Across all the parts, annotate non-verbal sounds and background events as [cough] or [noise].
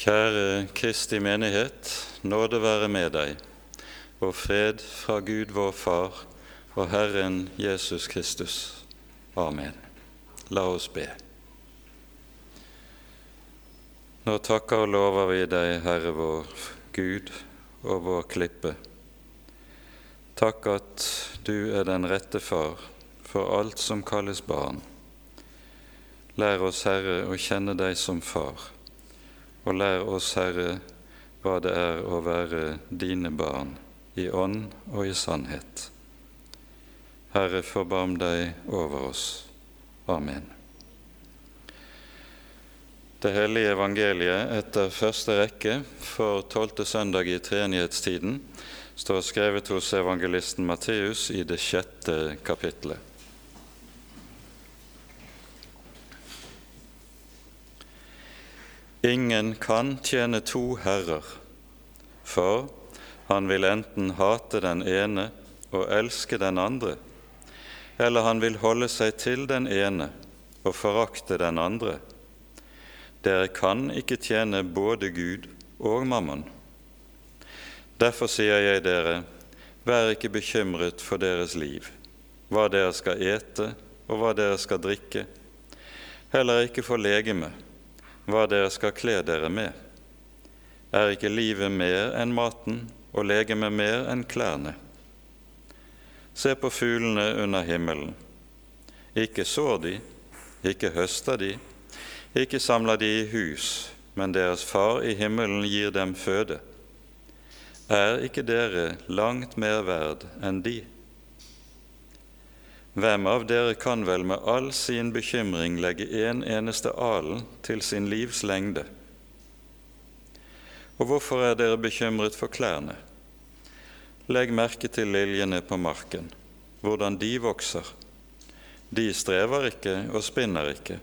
Kjære Kristi menighet, nåde være med deg, og fred fra Gud vår Far og Herren Jesus Kristus. Amen. La oss be. Nå takker og lover vi deg, Herre vår Gud og vår klippe. Takk at du er den rette far for alt som kalles barn. Lær oss, Herre, å kjenne deg som far, og lær oss, Herre, hva det er å være dine barn i ånd og i sannhet. Herre, forbarm deg over oss. Amen. Det hellige evangeliet etter første rekke for tolvte søndag i treenighetstiden står skrevet hos evangelisten Matteus i det sjette kapittelet. Ingen kan tjene to herrer, for han vil enten hate den ene og elske den andre, eller han vil holde seg til den ene og forakte den andre. Dere kan ikke tjene både Gud og mammon. Derfor sier jeg dere, vær ikke bekymret for deres liv, hva dere skal ete og hva dere skal drikke, heller ikke for legemet hva dere skal kle dere med. Er ikke livet mer enn maten og legemet mer enn klærne? Se på fuglene under himmelen. Ikke sår de, ikke høster de, ikke samler de i hus, men deres far i himmelen gir dem føde. Er ikke dere langt mer verd enn de? Hvem av dere kan vel med all sin bekymring legge en eneste alen til sin livs lengde? Og hvorfor er dere bekymret for klærne? Legg merke til liljene på marken, hvordan de vokser. De strever ikke og spinner ikke.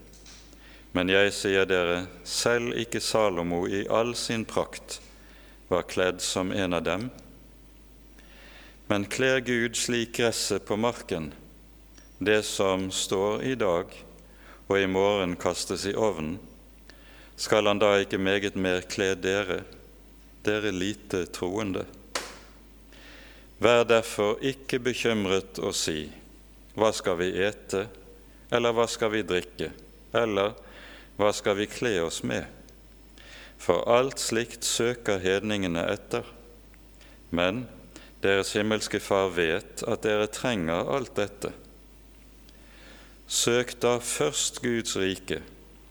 Men jeg sier dere, selv ikke Salomo i all sin prakt var kledd som en av dem. Men kler Gud slik gresset på marken, det som står i dag og i morgen kastes i ovnen, skal han da ikke meget mer kle dere, dere lite troende? Vær derfor ikke bekymret og si, hva skal vi ete, eller hva skal vi drikke, eller hva skal vi kle oss med? For alt slikt søker hedningene etter. Men deres himmelske Far vet at dere trenger alt dette. Søk da først Guds rike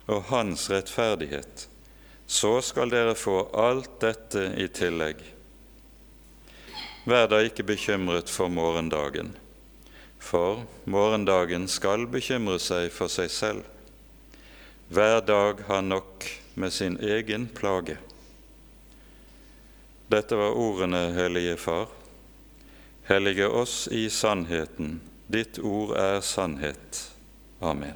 og Hans rettferdighet, så skal dere få alt dette i tillegg. Vær da ikke bekymret for morgendagen, for morgendagen skal bekymre seg for seg selv. Hver dag har nok med sin egen plage. Dette var ordene, Hellige Far. Hellige oss i sannheten. Ditt ord er sannhet. Amen.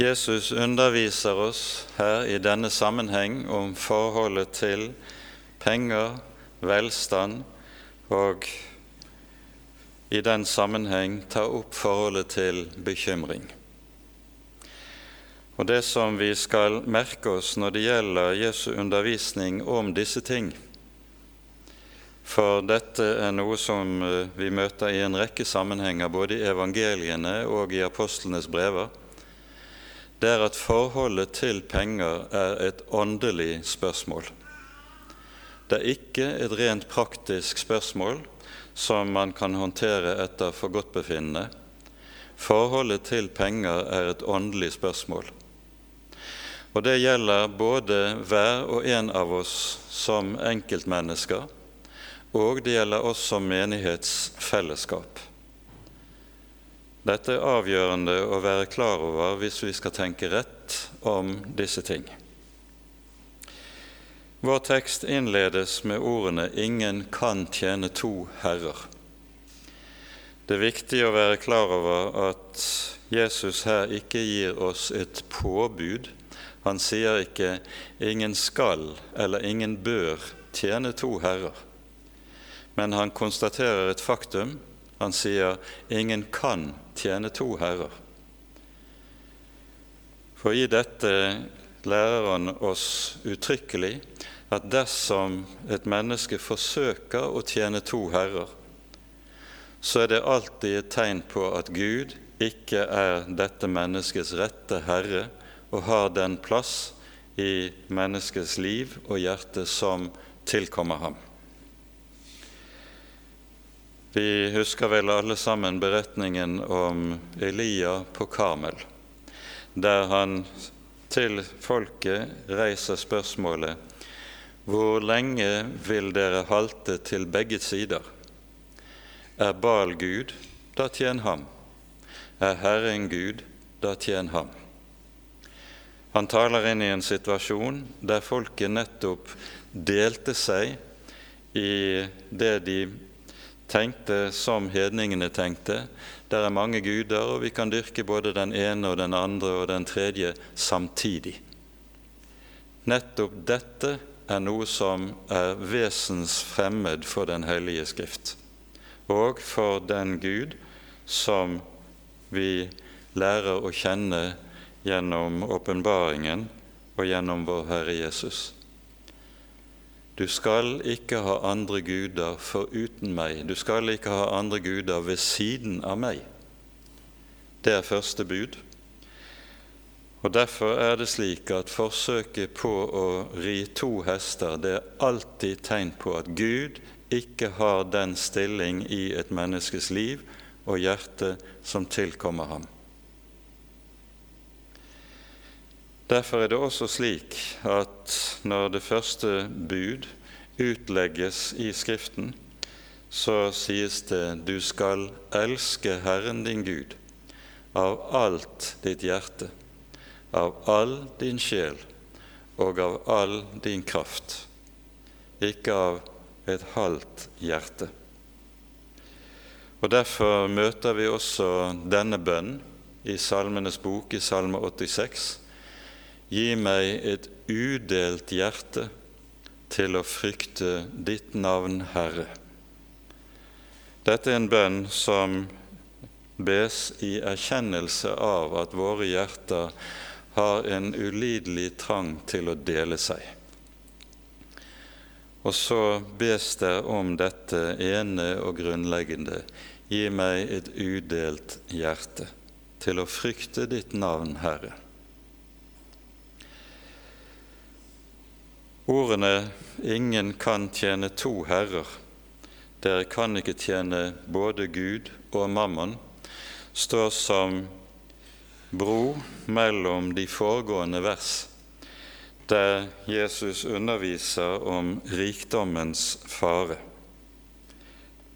Jesus underviser oss her i denne sammenheng om forholdet til penger, velstand, og i den sammenheng tar opp forholdet til bekymring. Og Det som vi skal merke oss når det gjelder Jesu undervisning om disse ting, for dette er noe som eh, vi møter i en rekke sammenhenger både i evangeliene og i apostlenes brever, det er at forholdet til penger er et åndelig spørsmål. Det er ikke et rent praktisk spørsmål som man kan håndtere etter forgodtbefinnende. Forholdet til penger er et åndelig spørsmål. Og det gjelder både hver og en av oss som enkeltmennesker, og det gjelder oss som menighetsfellesskap. Dette er avgjørende å være klar over hvis vi skal tenke rett om disse ting. Vår tekst innledes med ordene 'Ingen kan tjene to herrer'. Det er viktig å være klar over at Jesus her ikke gir oss et påbud han sier ikke 'ingen skal' eller 'ingen bør tjene to herrer. Men han konstaterer et faktum. Han sier ingen kan tjene to herrer. For i dette lærer han oss uttrykkelig at dersom et menneske forsøker å tjene to herrer, så er det alltid et tegn på at Gud ikke er dette menneskets rette herre og har den plass i menneskets liv og hjerte som tilkommer ham. Vi husker vel alle sammen beretningen om Elia på Karmel, der han til folket reiser spørsmålet hvor lenge vil dere halte til begge sider? Er Baal Gud, da tjen ham. Er Herren Gud, da tjen ham. Han taler inn i en situasjon der folket nettopp delte seg i det de tenkte som hedningene tenkte. Der er mange guder, og vi kan dyrke både den ene og den andre og den tredje samtidig. Nettopp dette er noe som er vesensfremmed for Den hellige Skrift, og for den Gud som vi lærer å kjenne gjennom åpenbaringen og gjennom vår Herre Jesus. Du skal ikke ha andre guder foruten meg. Du skal ikke ha andre guder ved siden av meg. Det er første bud. Og Derfor er det slik at forsøket på å ri to hester det er alltid tegn på at Gud ikke har den stilling i et menneskes liv og hjerte som tilkommer ham. Derfor er det også slik at når det første bud utlegges i Skriften, så sies det 'du skal elske Herren din Gud av alt ditt hjerte' av all din sjel og av all din kraft, ikke av et halvt hjerte. Og Derfor møter vi også denne bønn i Salmenes bok, i Salme 86. Gi meg et udelt hjerte til å frykte ditt navn, Herre. Dette er en bønn som bes i erkjennelse av at våre hjerter har en ulidelig trang til å dele seg. Og så bes det om dette ene og grunnleggende gi meg et udelt hjerte til å frykte ditt navn, Herre. Ordene 'ingen kan tjene to herrer', dere kan ikke tjene både Gud og mammon, står som bro mellom de foregående vers, der Jesus underviser om rikdommens fare,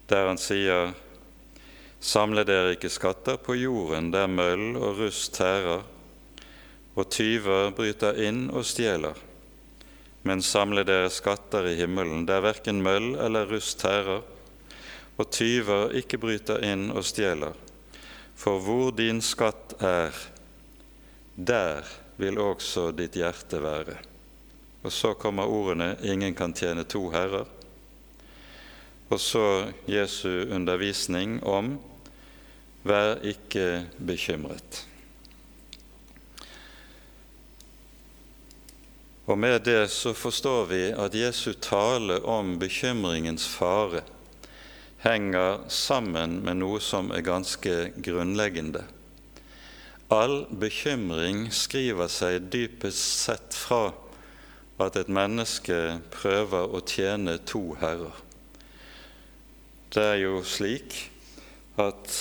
der han sier Samle dere ikke skatter på jorden, der møll og rust tærer, og tyver bryter inn og stjeler. Men samle dere skatter i himmelen, der verken møll eller rust tærer, og tyver ikke bryter inn og stjeler. For hvor din skatt er, der vil også ditt hjerte være. Og så kommer ordene 'ingen kan tjene to herrer'. Og så Jesu undervisning om 'vær ikke bekymret'. Og med det så forstår vi at Jesu tale om bekymringens fare henger sammen med noe som er ganske grunnleggende. All bekymring skriver seg dypest sett fra at et menneske prøver å tjene to herrer. Det er jo slik at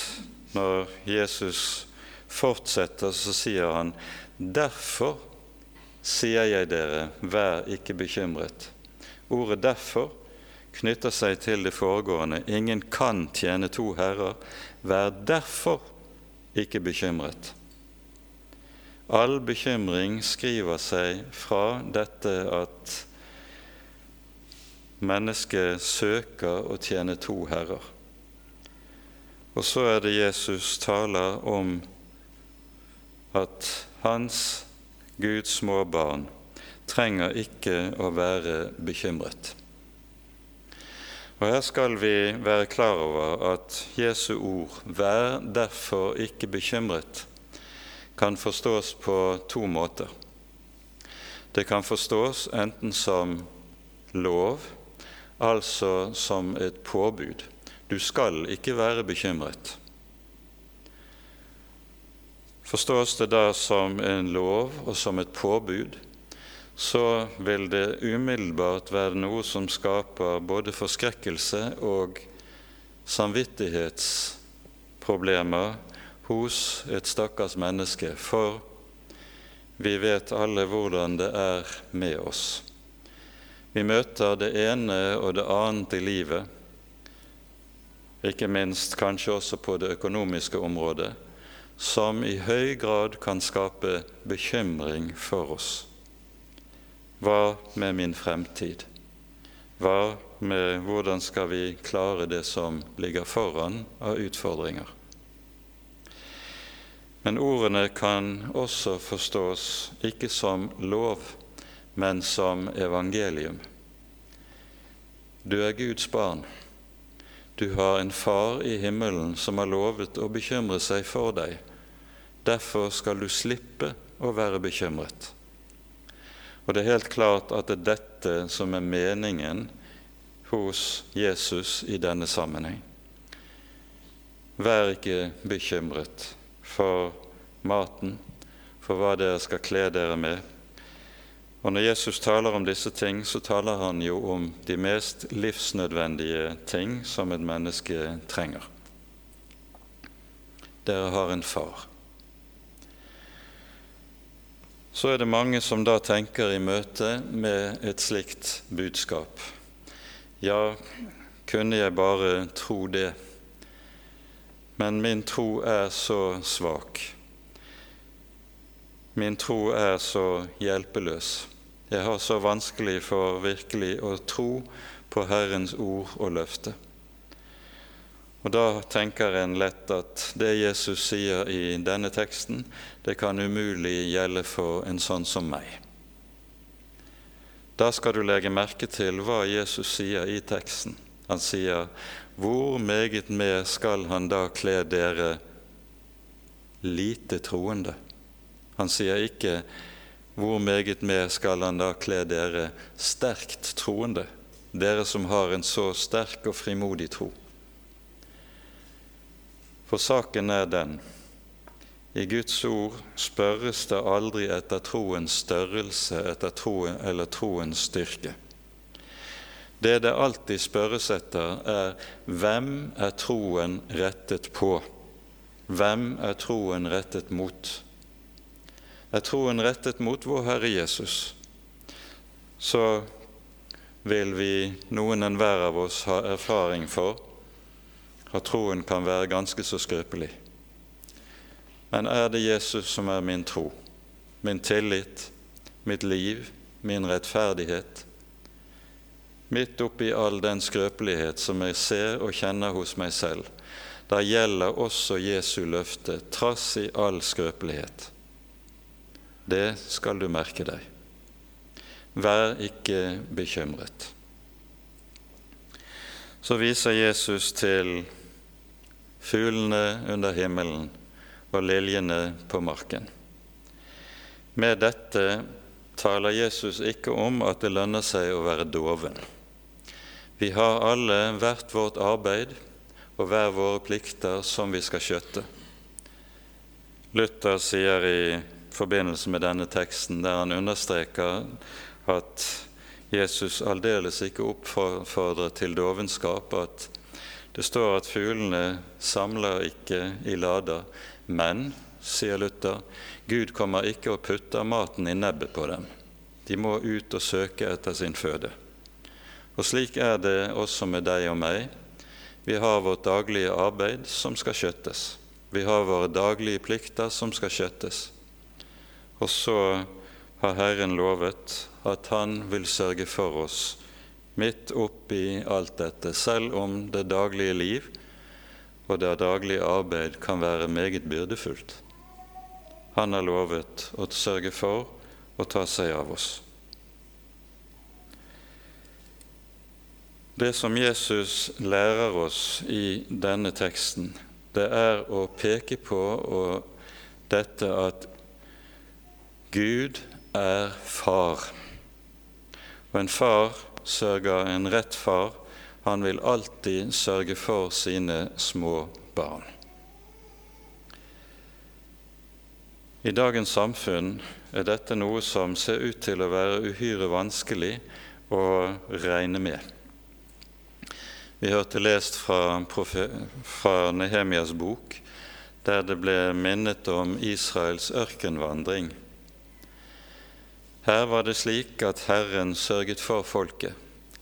når Jesus fortsetter, så sier han derfor sier jeg dere, vær ikke bekymret. Ordet 'derfor' knytter seg til det foregående. Ingen kan tjene to herrer. Vær derfor ikke bekymret. All bekymring skriver seg fra dette at mennesket søker å tjene to herrer. Og så er det Jesus taler om at hans Guds små barn trenger ikke å være bekymret. Og Her skal vi være klar over at Jesu ord 'vær derfor ikke bekymret' kan forstås på to måter. Det kan forstås enten som lov, altså som et påbud. Du skal ikke være bekymret. Forstås det da som en lov og som et påbud, så vil det umiddelbart være noe som skaper både forskrekkelse og samvittighetsproblemer hos et stakkars menneske, for vi vet alle hvordan det er med oss. Vi møter det ene og det annet i livet, ikke minst kanskje også på det økonomiske området, som i høy grad kan skape bekymring for oss. Hva med min fremtid? Hva med hvordan skal vi klare det som ligger foran av utfordringer? Men ordene kan også forstås ikke som lov, men som evangelium. Du er Guds barn. Du har en far i himmelen som har lovet å bekymre seg for deg. Derfor skal du slippe å være bekymret. Og det er helt klart at det er dette som er meningen hos Jesus i denne sammenheng. Vær ikke bekymret for maten, for hva dere skal kle dere med. Og Når Jesus taler om disse ting, så taler han jo om de mest livsnødvendige ting som et menneske trenger. Dere har en far. Så er det mange som da tenker i møte med et slikt budskap. Ja, kunne jeg bare tro det? men min tro er så svak. Min tro er så hjelpeløs. Jeg har så vanskelig for virkelig å tro på Herrens ord og løfte. Og Da tenker en lett at det Jesus sier i denne teksten, det kan umulig gjelde for en sånn som meg. Da skal du legge merke til hva Jesus sier i teksten. Han sier hvor meget mer skal han da kle dere lite troende? Han sier ikke hvor meget mer skal han da kle dere sterkt troende, dere som har en så sterk og frimodig tro. For saken er den i Guds ord spørres det aldri etter troens størrelse etter troen, eller troens styrke. Det det alltid spørres etter, er hvem er troen rettet på? Hvem er troen rettet mot? Er troen rettet mot vår Herre Jesus, så vil vi, noen enhver av oss, ha erfaring for at troen kan være ganske så skrøpelig. Men er det Jesus som er min tro, min tillit, mitt liv, min rettferdighet? midt oppi all den skrøpelighet som jeg ser og kjenner hos meg selv, da gjelder også Jesu løfte, trass i all skrøpelighet. Det skal du merke deg. Vær ikke bekymret. Så viser Jesus til fuglene under himmelen og liljene på marken. Med dette taler Jesus ikke om at det lønner seg å være doven. Vi har alle hvert vårt arbeid og hver våre plikter som vi skal skjøtte. Luther sier i forbindelse med denne teksten, der han understreker at Jesus aldeles ikke oppfordrer til dovenskap, at det står at fuglene samler ikke i lader, men, sier Luther, Gud kommer ikke og putter maten i nebbet på dem. De må ut og søke etter sin føde. Og slik er det også med deg og meg. Vi har vårt daglige arbeid som skal skjøttes. Vi har våre daglige plikter som skal skjøttes. Og så har Herren lovet at Han vil sørge for oss midt oppi alt dette, selv om det daglige liv og det daglige arbeid kan være meget byrdefullt. Han har lovet å sørge for å ta seg av oss. Det som Jesus lærer oss i denne teksten, det er å peke på dette at Gud er far. Og en far sørger en rett far. Han vil alltid sørge for sine små barn. I dagens samfunn er dette noe som ser ut til å være uhyre vanskelig å regne med. Vi hørte lest fra, fra Nehemias bok, der det ble minnet om Israels ørkenvandring. Her var det slik at Herren sørget for folket,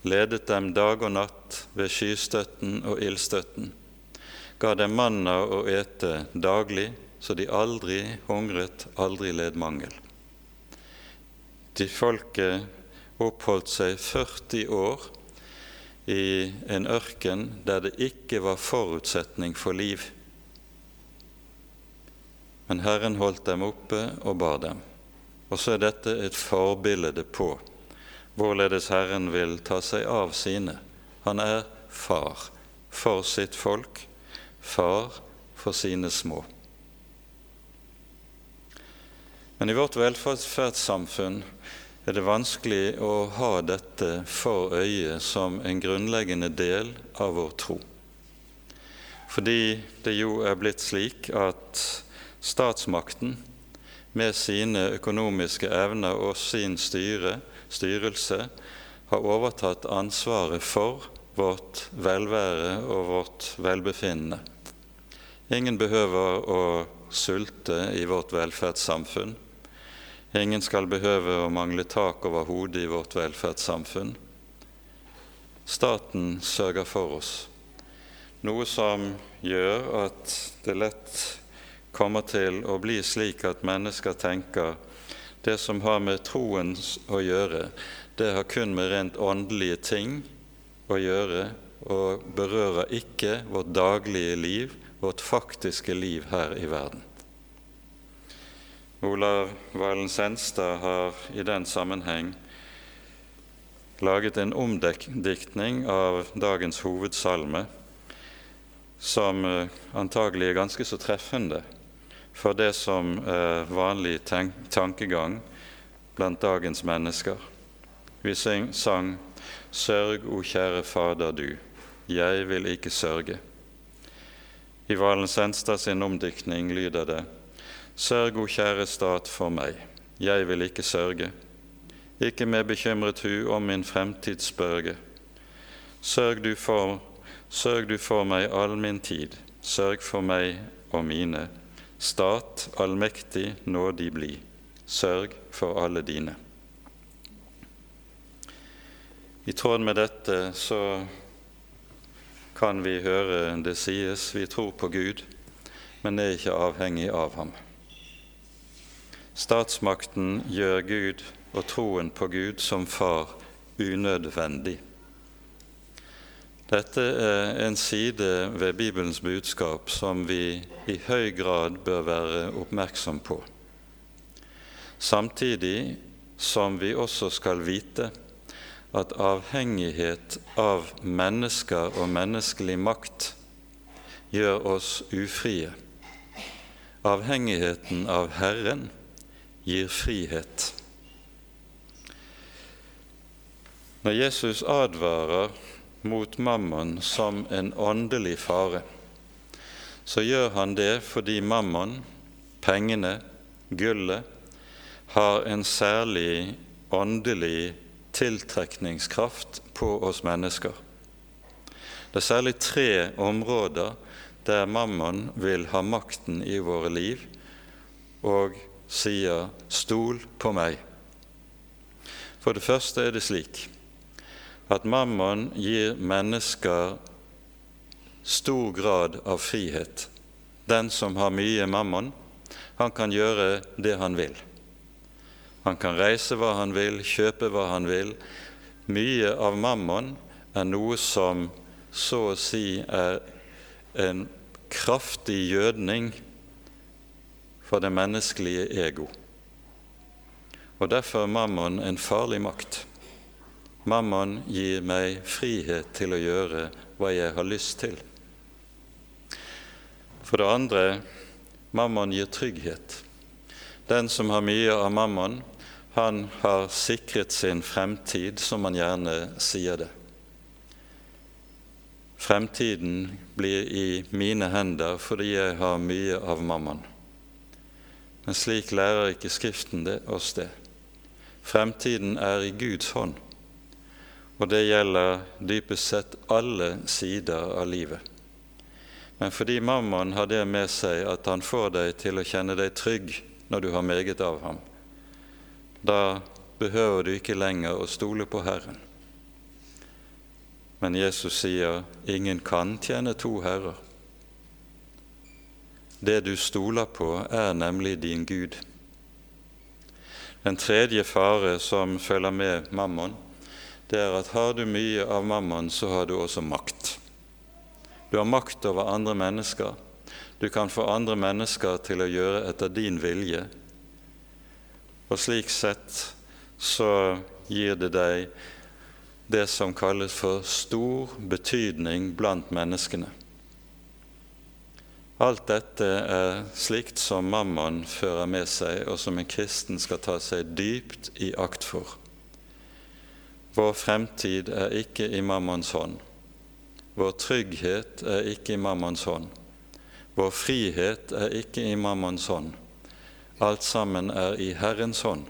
ledet dem dag og natt ved skystøtten og ildstøtten, ga dem manna å ete daglig så de aldri hungret, aldri led mangel. De folket oppholdt seg 40 år i en ørken der det ikke var forutsetning for liv. Men Herren holdt dem oppe og bar dem. Og så er dette et forbilde på hvorledes Herren vil ta seg av sine. Han er far for sitt folk, far for sine små. Men i vårt velferdssamfunn er det vanskelig å ha dette for øye som en grunnleggende del av vår tro. Fordi det jo er blitt slik at statsmakten med sine økonomiske evner og sin styre, styrelse har overtatt ansvaret for vårt velvære og vårt velbefinnende. Ingen behøver å sulte i vårt velferdssamfunn. Ingen skal behøve å mangle tak over hodet i vårt velferdssamfunn. Staten sørger for oss, noe som gjør at det lett kommer til å bli slik at mennesker tenker det som har med troen å gjøre, det har kun med rent åndelige ting å gjøre og berører ikke vårt daglige liv, vårt faktiske liv her i verden. Olav Valen Senstad har i den sammenheng laget en omdiktning av dagens hovedsalme, som eh, antagelig er ganske så treffende for det som er vanlig tankegang blant dagens mennesker. Vi sang 'Sørg, o kjære Fader du, jeg vil ikke sørge'. I Valen Senstad sin omdiktning lyder det Sørg, o kjære stat, for meg, jeg vil ikke sørge, ikke med bekymret hu om min fremtid spørge. Sørg du for, sørg du for meg all min tid, sørg for meg og mine. Stat allmektig nådig bli, sørg for alle dine. I tråd med dette så kan vi høre det sies vi tror på Gud, men er ikke avhengig av ham. Statsmakten gjør Gud og troen på Gud som far unødvendig. Dette er en side ved Bibelens budskap som vi i høy grad bør være oppmerksom på, samtidig som vi også skal vite at avhengighet av mennesker og menneskelig makt gjør oss ufrie. Avhengigheten av Herren gir frihet. Når Jesus advarer mot mammon som en åndelig fare, så gjør han det fordi mammon, pengene, gullet, har en særlig åndelig tiltrekningskraft på oss mennesker. Det er særlig tre områder der mammon vil ha makten i våre liv, og sier 'stol på meg'. For det første er det slik at mammon gir mennesker stor grad av frihet. Den som har mye mammon, han kan gjøre det han vil. Han kan reise hva han vil, kjøpe hva han vil. Mye av mammon er noe som så å si er en kraftig gjødning for det menneskelige ego. Og Derfor er mammon en farlig makt. Mammon gir meg frihet til å gjøre hva jeg har lyst til. For det andre mammon gir trygghet. Den som har mye av mammon, han har sikret sin fremtid, som man gjerne sier det. Fremtiden blir i mine hender fordi jeg har mye av mammon. Men slik lærer ikke Skriften det, oss det. Fremtiden er i Guds hånd. Og det gjelder dypest sett alle sider av livet. Men fordi mammon har det med seg at han får deg til å kjenne deg trygg når du har meget av ham, da behøver du ikke lenger å stole på Herren. Men Jesus sier ingen kan tjene to herrer. Det du stoler på, er nemlig din Gud. Den tredje fare som følger med mammon, det er at har du mye av mammon, så har du også makt. Du har makt over andre mennesker. Du kan få andre mennesker til å gjøre etter din vilje. Og slik sett så gir det deg det som kalles for stor betydning blant menneskene. Alt dette er slikt som mammon fører med seg, og som en kristen skal ta seg dypt i akt for. Vår fremtid er ikke i mammons hånd. Vår trygghet er ikke i mammons hånd. Vår frihet er ikke i mammons hånd. Alt sammen er i Herrens hånd.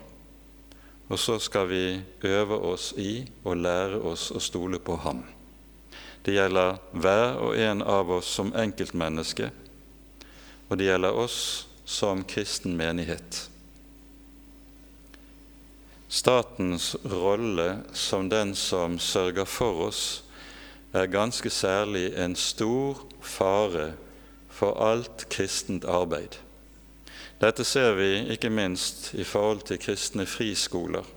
Og så skal vi øve oss i og lære oss å stole på Ham. Det gjelder hver og en av oss som enkeltmenneske, og det gjelder oss som kristen menighet. Statens rolle som den som sørger for oss, er ganske særlig en stor fare for alt kristent arbeid. Dette ser vi ikke minst i forhold til kristne friskoler,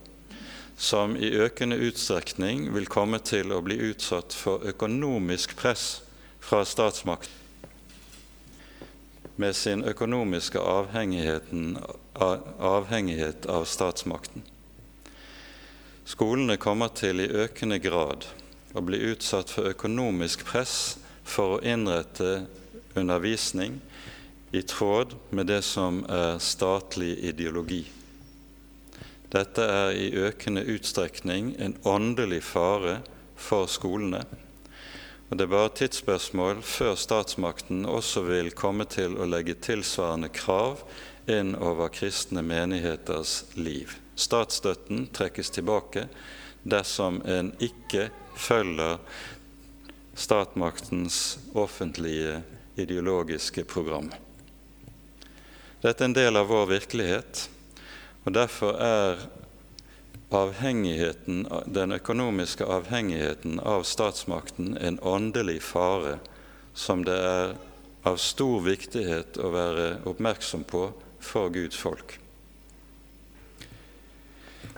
som i økende utstrekning vil komme til å bli utsatt for økonomisk press fra statsmakten med sin økonomiske avhengighet av statsmakten. Skolene kommer til i økende grad å bli utsatt for økonomisk press for å innrette undervisning i tråd med det som er statlig ideologi. Dette er i økende utstrekning en åndelig fare for skolene. Og Det er bare tidsspørsmål før statsmakten også vil komme til å legge tilsvarende krav inn over kristne menigheters liv. Statsstøtten trekkes tilbake dersom en ikke følger statmaktens offentlige ideologiske program. Dette er en del av vår virkelighet, og derfor er den økonomiske avhengigheten av statsmakten en åndelig fare som det er av stor viktighet å være oppmerksom på for Guds folk.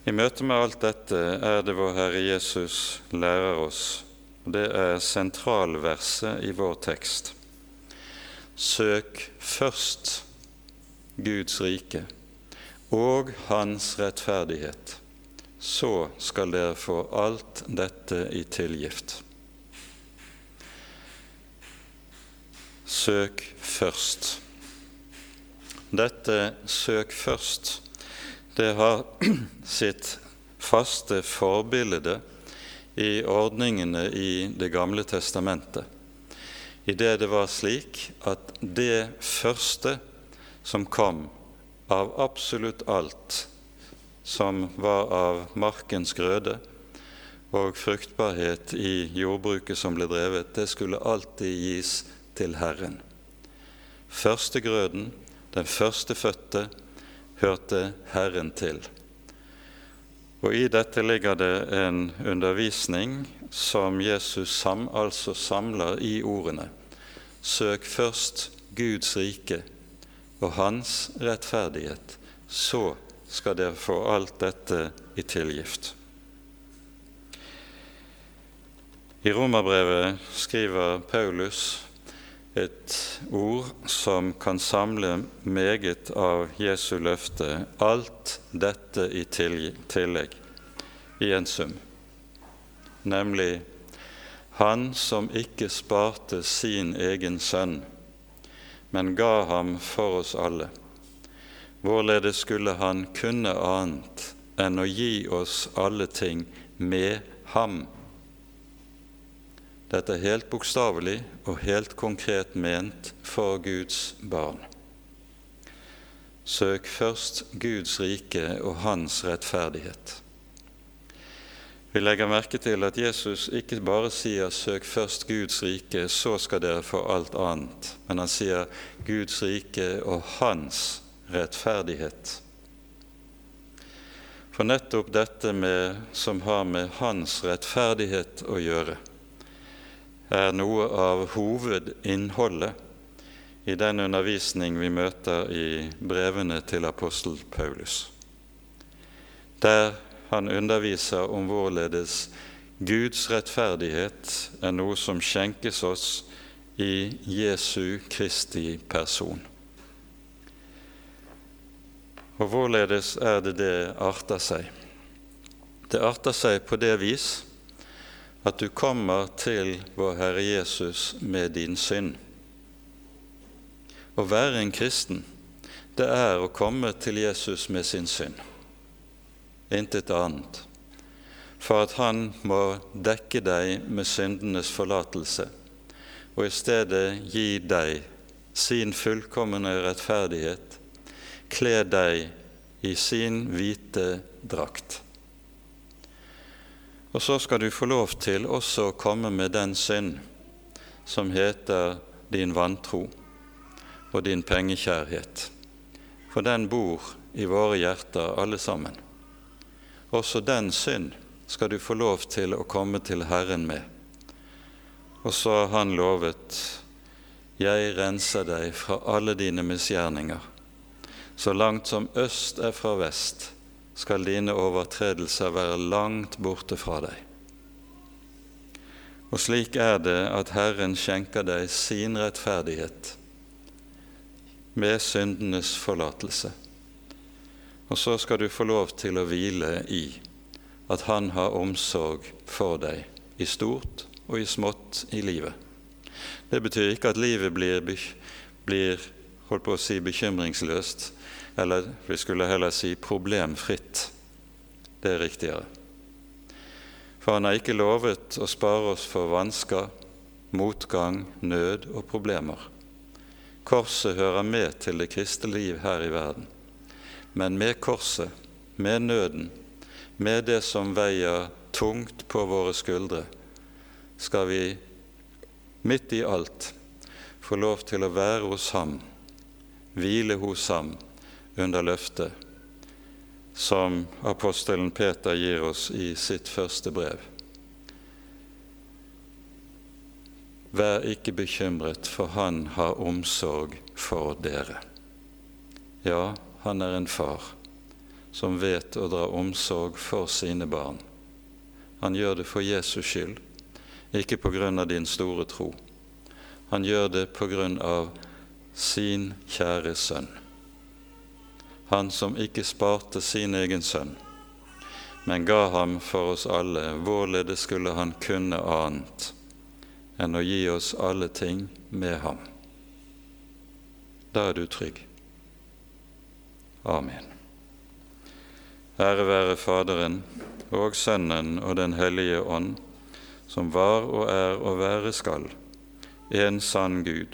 I møte med alt dette er det vår Herre Jesus lærer oss, og det er sentralverset i vår tekst. Søk først Guds rike og Hans rettferdighet, så skal dere få alt dette i tilgift. Søk først. Dette søk først det har [clears throat] sitt faste forbilde i ordningene i Det gamle testamentet, i det det var slik at det første som kom av absolutt alt som var av markens grøde og fruktbarhet i jordbruket som ble drevet, det skulle alltid gis til Herren. Førstegrøden, den førstefødte, hørte Herren til. Og I dette ligger det en undervisning som Jesus sam, altså samler i ordene. Søk først Guds rike og Hans rettferdighet, så skal dere få alt dette i tilgift. I Romerbrevet skriver Paulus et ord som kan samle meget av Jesu løfte, alt dette i tillegg, i en sum. nemlig Han som ikke sparte sin egen sønn, men ga ham for oss alle. Hvorledes skulle han kunne annet enn å gi oss alle ting med ham? Dette er helt bokstavelig og helt konkret ment for Guds barn. Søk først Guds rike og Hans rettferdighet. Vi legger merke til at Jesus ikke bare sier 'søk først Guds rike, så skal dere få alt annet', men han sier 'Guds rike og Hans rettferdighet'. For nettopp dette med, som har med Hans rettferdighet å gjøre, er noe av hovedinnholdet i den undervisning vi møter i brevene til apostel Paulus. Der han underviser om hvorledes Guds rettferdighet er noe som skjenkes oss i Jesu Kristi person. Og hvorledes er det det arter seg? Det arter seg på det vis at du kommer til vår Herre Jesus med din synd. Å være en kristen, det er å komme til Jesus med sin synd intet annet, for at Han må dekke deg med syndenes forlatelse, og i stedet gi deg sin fullkomne rettferdighet, kle deg i sin hvite drakt. Og så skal du få lov til også å komme med den synd som heter din vantro og din pengekjærhet, for den bor i våre hjerter alle sammen. Også den synd skal du få lov til å komme til Herren med. Og så har Han lovet, jeg renser deg fra alle dine misgjerninger. Så langt som øst er fra vest, skal dine overtredelser være langt borte fra deg. Og slik er det at Herren skjenker deg sin rettferdighet med syndenes forlatelse. Og så skal du få lov til å hvile i at Han har omsorg for deg i stort og i smått i livet. Det betyr ikke at livet blir, blir holdt på å si bekymringsløst, eller vi skulle heller si problemfritt. Det er riktigere. For han har ikke lovet å spare oss for vansker, motgang, nød og problemer. Korset hører med til det kristne liv her i verden. Men med korset, med nøden, med det som veier tungt på våre skuldre, skal vi midt i alt få lov til å være hos Ham, hvile hos Ham under løftet, som apostelen Peter gir oss i sitt første brev. Vær ikke bekymret, for Han har omsorg for dere. Ja, han er en far som vet å dra omsorg for sine barn. Han gjør det for Jesus skyld, ikke på grunn av din store tro. Han gjør det på grunn av sin kjære sønn. Han som ikke sparte sin egen sønn, men ga ham for oss alle, hvorledes skulle han kunne annet enn å gi oss alle ting med ham? Da er du trygg. Amen. Ære være Faderen og Sønnen og Den hellige ånd, som var og er og være skal, en sann Gud,